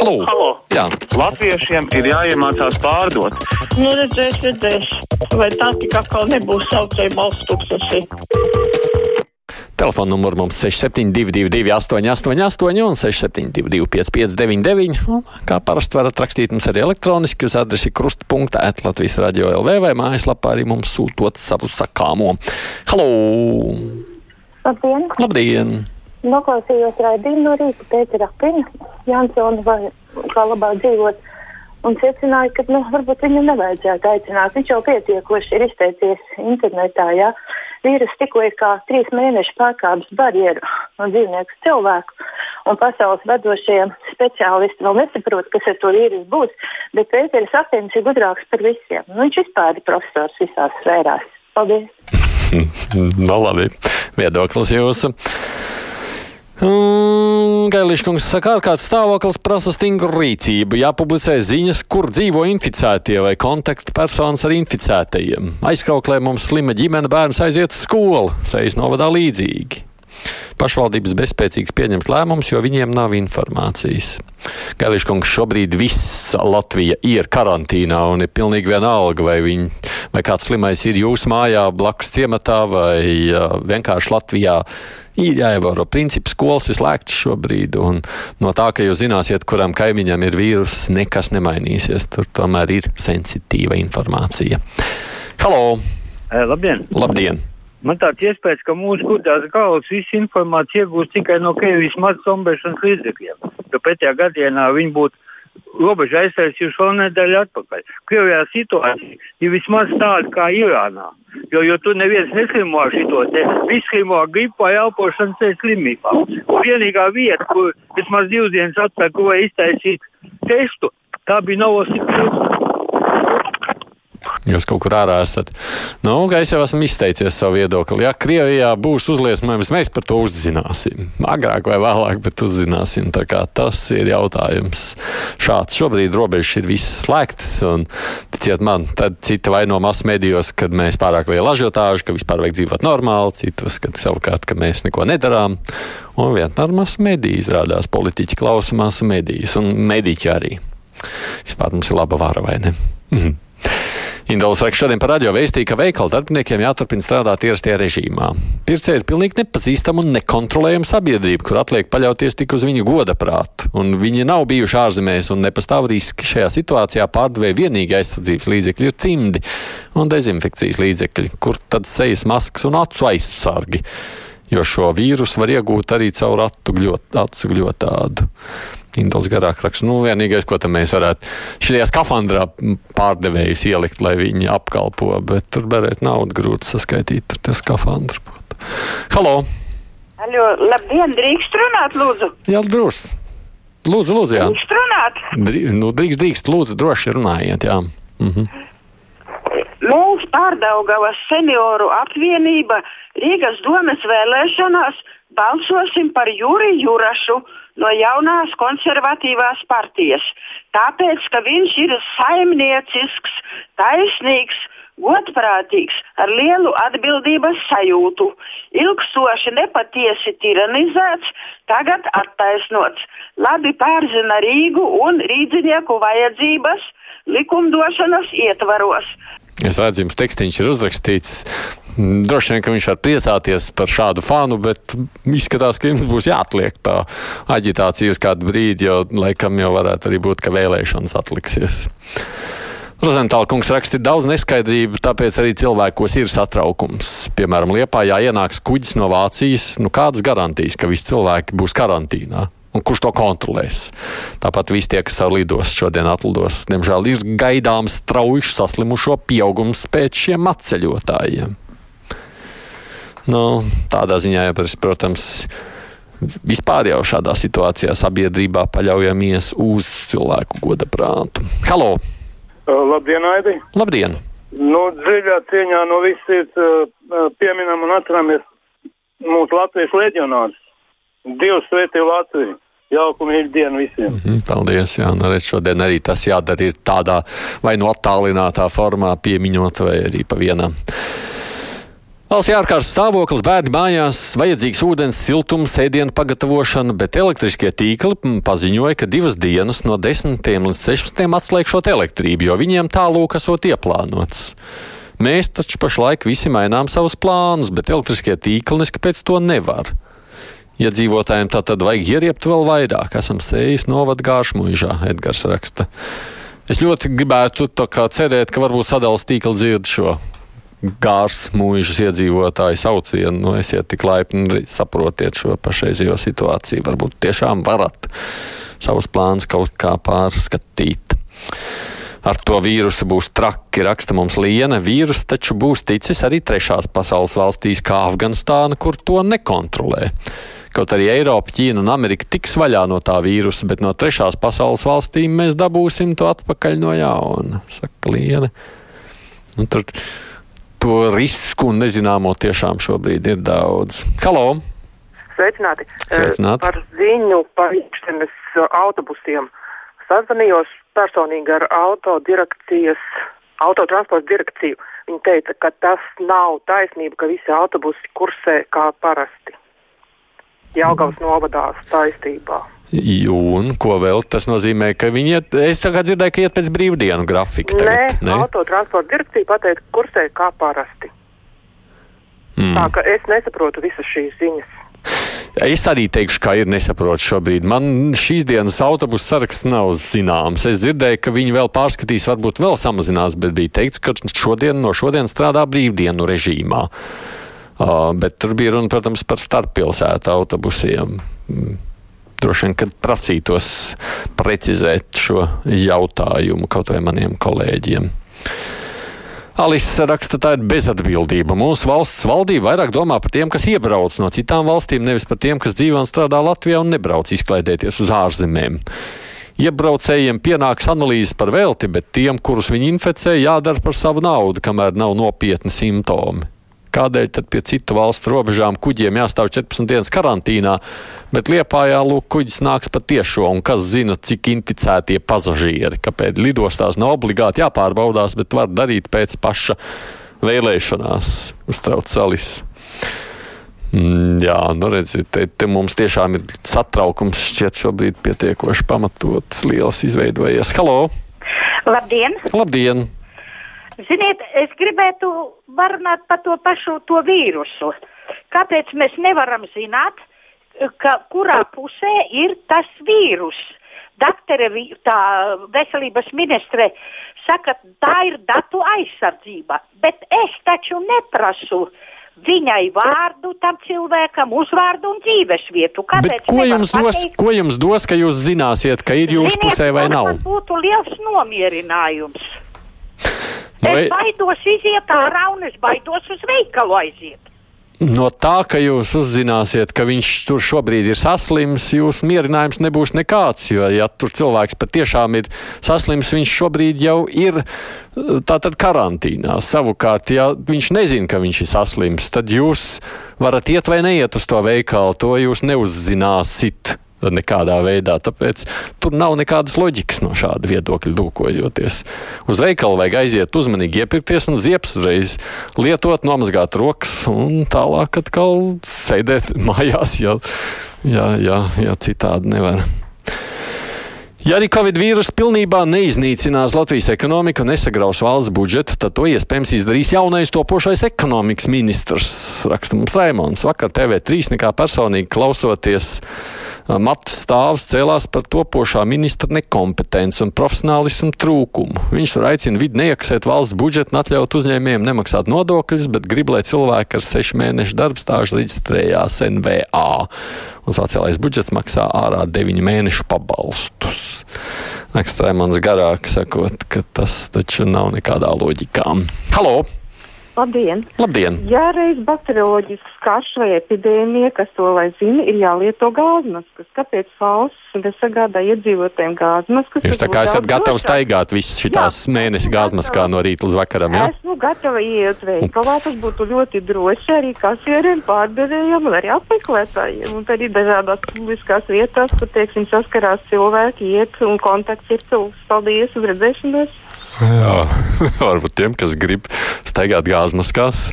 Halo! Halo. Jā, Latviešiem ir jāiemācās pārdot. Nu, redzēs, redzēs. Vai tā tik atkal nebūs saucēja balsts tūkstoši? telefona numurs mums 6722, 888, un 672, 559, un kā parasti varat rakstīt mums arī elektroniski uz adresi krustpunktā, Latvijas radio LV vai mājaslapā arī mums sūtot savu sakāmo. Halo! Labdien! Labdien! Noklausījos raidījumu no rīta Pētera Apina, Jansona vai kā labāk dzīvot. Un secināju, ka nu, varbūt viņu nevajadzētu aicināt. Viņš jau pietiekoši ir izteicies internetā. Ja? Vīrus tikko ir kā trīs mēneši pārkāpis barjeru no dzīvnieku cilvēku. Un pasaules vadošajiem speciālistiem vēl nesaprot, kas ar to vīrusu būs. Bet Pēters Apins ir gudrāks par visiem. Nu, viņš vispār ir profesors visās sfērās. Paldies! Nu, labi, viedoklis jūsu. Mm, Gailiškungs saka, ārkārtas stāvoklis prasa stingru rīcību. Jāpublicē ziņas, kur dzīvo inficētie vai kontaktpersonas ar inficētajiem. Aizkrauklē mums slima ģimene bērns aiziet uz skolu, sejas novadā līdzīgi. Pašvaldības bezspēcīgs pieņemt lēmumus, jo viņiem nav informācijas. Gailiškungs šobrīd viss Latvija ir karantīnā un ir pilnīgi vienalga, vai, viņ, vai kāds slimais ir jūsu mājā, blakus ciematā vai vienkārši Latvijā. Ir jāievēro princips, skolas ir slēgts šobrīd, un no tā, ka jūs zināsiet, kuram kaimiņam ir vīrus, nekas nemainīsies. Tur tomēr ir sensitīva informācija. Halo! Eh, Labdien! Labdien! Man tāds iespējas, ka mūsu gudrās galvas visu informāciju iegūst tikai no Krievijas mazu zombēšanas līdzekļiem. Jo pretējā gadienā viņi būtu robežu aizsardzības vēl nedēļu atpakaļ. Krievijā situācija ir vismaz tāda kā Irānā. Jo, jo tur neviens neslimo ar šo te visu slimo gripu vai elpošanas ceļu slimībām. Vienīgā vieta, kur vismaz divas dienas atpakaļ varēja iztaisīt testu, tā bija Novosibirska. Jūs kaut kur ārā esat. Nu, es jau esmu izteicies savu viedokli. Ja Krievijā būs uzliesmojums, mēs par to uzzināsim. Agrāk vai vēlāk, bet uzzināsim. Tas ir jautājums šāds. Šobrīd robežas ir visas slēgtas, un ticiet man, tad cita vaino masu medijos, kad mēs pārāk lielu ažiotāžu, ka vispār vajag dzīvot normāli, citu uzskata savukārt, ka mēs neko nedarām. Un vienmēr masu mediju izrādās, politiķi klausa masu medijas, un mediķi arī. Vispār mums ir laba vara, vai ne? Indāls raksta šodien par radio vēstīja, ka veikala darbiniekiem jāturpina strādāt ierastajā režīmā. Pircēji ir pilnīgi nepazīstama un nekontrolējama sabiedrība, kur atliek paļauties tik uz viņu goda prātu. Un viņi nav bijuši ārzemēs un nepastāv riski šajā situācijā pārdevēja vienīgi aizsardzības līdzekļi ir cimdi un dezinfekcijas līdzekļi, kur tad sejas maskas un acu aizsargi. Jo šo vīrusu var iegūt arī caur acu gļotādu. Indus garāk raksta, nu, vienīgais, ko mēs varētu šajā skafandrā pārdevējus ielikt, lai viņi apkalpo, bet tur berēt naudu grūti saskaitīt, tur tas skafandrs būtu. Halo! Halo, labdien, drīkst runāt, lūdzu? Jā, droši. Lūdzu, lūdzu, jā. Drīkst runāt? Drī, nu, drīkst, drīkst, lūdzu, droši runājiet, jā. Mhm. Mēs pārdaugavas senioru apvienība Rīgas domes vēlēšanās balsosim par Juri Jurašu no jaunās konservatīvās partijas. Tāpēc, ka viņš ir saimniecisks, taisnīgs, godprātīgs, ar lielu atbildības sajūtu, ilgstoši nepatiesi tiranizēts, tagad attaisnots, labi pārzina Rīgu un rīdzinieku vajadzības likumdošanas ietvaros. Es redzu, jums tekstīns ir uzrakstīts. Droši vien, ka viņš var priecāties par šādu fanu, bet izskatās, ka jums būs jāatliek tā aģitācija uz kādu brīdi, jo laikam jau varētu arī būt, ka vēlēšanas atliksies. Rozentāla kungs raksta, ir daudz neskaidrību, tāpēc arī cilvēkos ir satraukums. Piemēram, Liepājā ienāks kuģis no Vācijas. Nu, kādas garantijas, ka visi cilvēki būs karantīnā? Un kurš to kontrolēs? Tāpat visi tie, kas savu lidos šodien atlidos, diemžēl ir gaidāms strauji saslimušo pieaugums pēc šiem atceļotājiem. Nu, tādā ziņā, ja, protams, vispār jau šādā situācijā sabiedrībā paļaujamies uz cilvēku goda prātu. Halo! Labdien, Aidi! Labdien! Nu, dziļā cieņā no visiem pieminam un atceramies mūsu Latvijas leģionārus. Dievs svētī Latviju! Jauku mīļu dienu visiem! Mm -hmm, paldies! Jā, un arī šodien arī tas jādara ir tādā vai no attālinātā formā piemiņot vai arī pa vienam. Valsts ārkārtas stāvoklis, bērni mājās, vajadzīgs ūdens, siltums, ēdienu pagatavošana, bet elektriskie tīkli mm, paziņoja, ka divas dienas no 10 līdz 16 atslēgšot elektrību, jo viņiem tālūk esot ieplānots. Mēs taču pašlaik visi mainām savus plānus, bet elektriskie tīkli neskapēc to nevar. Iedzīvotājiem tā tad vajag ieriept vēl vairāk. Esam sējis novad gāršmuižā, Edgars raksta. Es ļoti gribētu cerēt, ka varbūt sadalās tīkla dzird šo gārs mūžas iedzīvotāju saucienu. Nu, esiet tik laipni, saprotiet šo pašreizējo situāciju. Varbūt tiešām varat savus plānus kaut kā pārskatīt. Ar to vīrusu būs traki, raksta mums Liena. Vīrus taču būs ticis arī trešās pasaules valstīs, kā Afganistāna, kur to nekontrolē. Kaut arī Eiropa, Ķīna un Amerika tiks vaļā no tā vīrusa, bet no trešās pasaules valstīm mēs dabūsim to atpakaļ no jauna, saka Liena. Nu, tur to risku un nezināmo tiešām šobrīd ir daudz. Halo! Sveicināti! Sveicināti. Par ziņu par iekšzemes autobusiem. Sazvanījos personīgi ar autodirekcijas, autotransporta direkciju. Viņi teica, ka tas nav taisnība, ka visi autobusi kursē kā parasti. Jāgaus novadā saistībā. Un ko vēl tas nozīmē, ka viņi iet, es tagad dzirdēju, ka iet pēc brīvdienu grafika. Tagad, Nē, autotransporta direkcija pateica, kursē kā parasti. Mm. Tā ka es nesaprotu visas šīs ziņas. Es arī teikšu, ka ir nesaprotu šobrīd. Man šīs dienas autobusu saraksts nav zināms. Es dzirdēju, ka viņi vēl pārskatīs, varbūt vēl samazinās, bet bija teikts, ka šodien no šodienas strādā brīvdienu režīmā. Uh, bet tur bija runa, protams, par starppilsētu autobusiem. Mm droši vien, kad prasītos precizēt šo jautājumu kaut vai maniem kolēģiem. Alisa raksta, tā ir bezatbildība. Mūsu valsts valdība vairāk domā par tiem, kas iebrauc no citām valstīm, nevis par tiem, kas dzīvo un strādā Latvijā un nebrauc izklaidēties uz ārzemēm. Iebraucējiem pienāks analīzes par velti, bet tiem, kurus viņi inficē, jādara par savu naudu, kamēr nav nopietni simptomi. Kādēļ tad pie citu valstu robežām kuģiem jāstāv 14 dienas karantīnā, bet Liepājā lūk kuģis nāks pa tiešo, un kas zina, cik inficētie pasažieri, kāpēc lidostās nav obligāti jāpārbaudās, bet var darīt pēc paša vēlēšanās, uztrauc salis. Mm, jā, nu redziet, te, te mums tiešām ir satraukums šķiet šobrīd pietiekoši pamatots, liels izveidojies. Halo! Labdien! Labdien! Ziniet, es gribētu parunāt par to pašu to vīrusu. Kāpēc mēs nevaram zināt, ka kurā pusē ir tas vīrus? Daktere, tā veselības ministre saka, tā ir datu aizsardzība, bet es taču neprasu viņai vārdu tam cilvēkam, uzvārdu un dzīves vietu. Kāpēc Bet ko jums, dos, pateikt? ko jums dos, ka jūs zināsiet, ka ir jūsu pusē vai nav? Tas būtu liels nomierinājums. No, es baidos iziet ārā un es baidos uz veikalu aiziet. No tā, ka jūs uzzināsiet, ka viņš tur šobrīd ir saslims, jūsu mierinājums nebūs nekāds. Jo, ja tur cilvēks patiešām ir saslims, viņš šobrīd jau ir tātad karantīnā. Savukārt, ja viņš nezina, ka viņš ir saslims, tad jūs varat iet vai neiet uz to veikalu. To jūs neuzzināsit nekādā veidā. Tāpēc tur nav nekādas loģikas no šāda viedokļa lūkojoties. Uz veikalu vajag aiziet uzmanīgi iepirkties un ziepes uzreiz lietot, nomazgāt rokas un tālāk atkal sēdēt mājās, ja, ja, ja, ja citādi nevar. Ja arī Covid vīruss pilnībā neiznīcinās Latvijas ekonomiku un nesagraus valsts budžetu, tad to iespējams izdarīs jaunais topošais ekonomikas ministrs, raksta mums Raimons. Vakar TV3 nekā personīgi klausoties Matu stāvs cēlās par topošā ministra nekompetenci un profesionālismu trūkumu. Viņš tur aicina vidi neiekasēt valsts budžetu un atļaut uzņēmējiem nemaksāt nodokļus, bet grib, lai cilvēki ar sešu mēnešu darbstāžu reģistrējās NVA. Un sociālais budžets maksā ārā deviņu mēnešu pabalstus. Ekstrēmans garāk sakot, ka tas taču nav nekādā loģikā. Halo! Labdien! Labdien. Ja reiz bakterioloģisks karš vai epidēmija, kas to lai zina, ir jālieto gāzmaskas. Kāpēc valsts nesagādā iedzīvotājiem gāzmaskas? Jūs tā kā esat gatavi staigāt visas šīs mēnesis gāzmaskā no rīta līdz vakaram, jā? Esmu gatava iet veikalā, tas būtu ļoti droši arī kasieriem, pārdevējiem un arī apmeklētājiem. Un arī dažādās publiskās vietās, kur, teiksim, saskarās cilvēki, iet un kontakts ir cilvēks. Paldies, uz redzēšanos! Jā, varbūt tiem, kas grib staigāt gāzmaskās,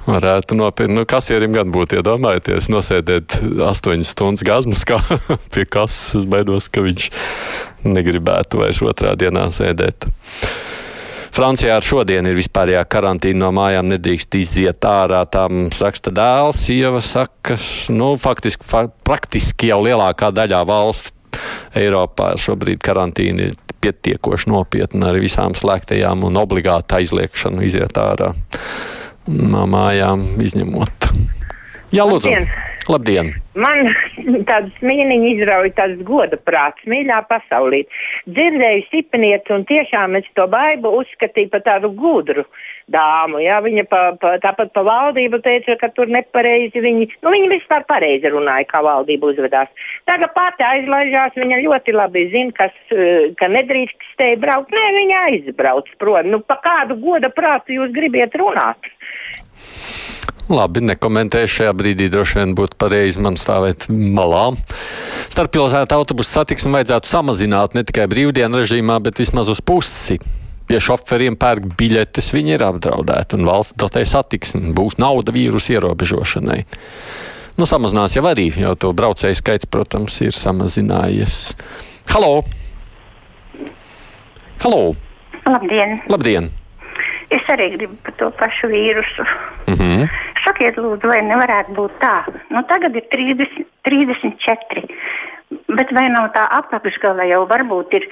Varētu nopirkt, nu, kasierim gan būtu iedomājieties, nosēdēt astoņas stundas gazmas kā pie kases. Es baidos, ka viņš negribētu vairs otrā dienā sēdēt. Francijā ar šodien ir vispārējā karantīna no mājām, nedrīkst iziet ārā. Tā mums raksta dēls, sieva saka, nu, faktiski, fa praktiski jau lielākā daļā valstu Eiropā šobrīd karantīna ir pietiekoši nopietna ar visām slēgtajām un obligātu aizliekšanu iziet ārā no mājām izņemot. Jā, lūdzu. Labdien! Labdien! Man tādas mīniņa izrauja tāds goda prāts, mīļā pasaulī. Dzirdēju sipinieti un tiešām es to baibu uzskatīju par tādu gudru dāmu. Jā, viņa pa, pa, tāpat pa valdību teica, ka tur nepareizi viņi, nu viņi vispār pareizi runāja, kā valdība uzvedās. Tagad pati aizlaižās, viņa ļoti labi zina, kas, eh, ka nedrīkstēja braukt. Nē, viņa aizbrauc prom. Nu, pa kādu goda prātu jūs gribiet runāt? Labi, nekomentēšu šajā brīdī. Droši vien būtu pareizi man stāvēt malā. Starppilsētu autobusu satiksmi vajadzētu samazināt ne tikai brīvdienu režīmā, bet vismaz uz pusi. Pie šoferiem pērk biļetes, viņi ir apdraudēti un valsts dotē satiksmi. Būs nauda vīrusu ierobežošanai. Nu, samazinās jau arī, jo to braucēju skaits, protams, ir samazinājies. Halo! Halo! Labdien! Labdien! Es arī gribu par to pašu vīrusu. Mm -hmm. Sakiet, lūdzu, vai nevarētu būt tā? Nu, tagad ir 30, 34. Bet vai no tā apakšgala jau varbūt ir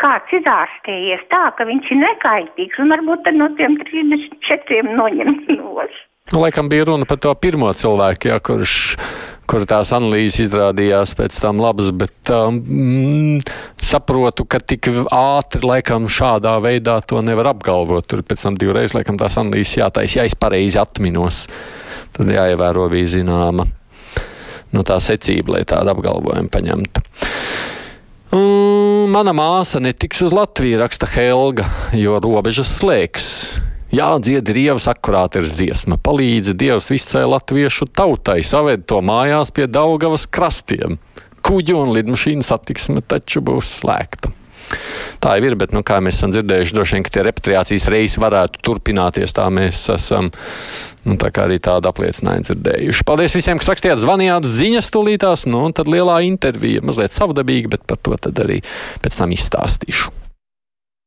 kāds izārstējies tā, ka viņš ir nekaitīgs un varbūt no tiem 34 noņemt nos? Nu, laikam bija runa par to pirmo cilvēku, ja, kurš kur tās analīzes izrādījās pēc tam labas, bet um, mm, saprotu, ka tik ātri laikam šādā veidā to nevar apgalvot. Tur pēc tam divreiz laikam tās analīzes jātaisa, ja es pareizi atminos. Tad jāievēro bija zināma nu, tā secība, lai tādu apgalvojumu paņemtu. Mm, mana māsa netiks uz Latviju, raksta Helga, jo robežas slēgs. Jā, dzied Dievs, akurāt ir dziesma. Palīdzi Dievs visai latviešu tautai, saved to mājās pie Daugavas krastiem. Kuģu un lidmašīnu satiksme taču būs slēgta. Tā jau ir, bet, nu, kā mēs esam dzirdējuši, droši vien, tie repatriācijas reisi varētu turpināties. Tā mēs esam nu, tā arī tādu apliecinājumu dzirdējuši. Paldies visiem, kas rakstījāt, zvanījāt ziņas tūlītās, nu, un tad lielā intervija, mazliet savdabīga, bet par to arī pēc tam izstāstīšu.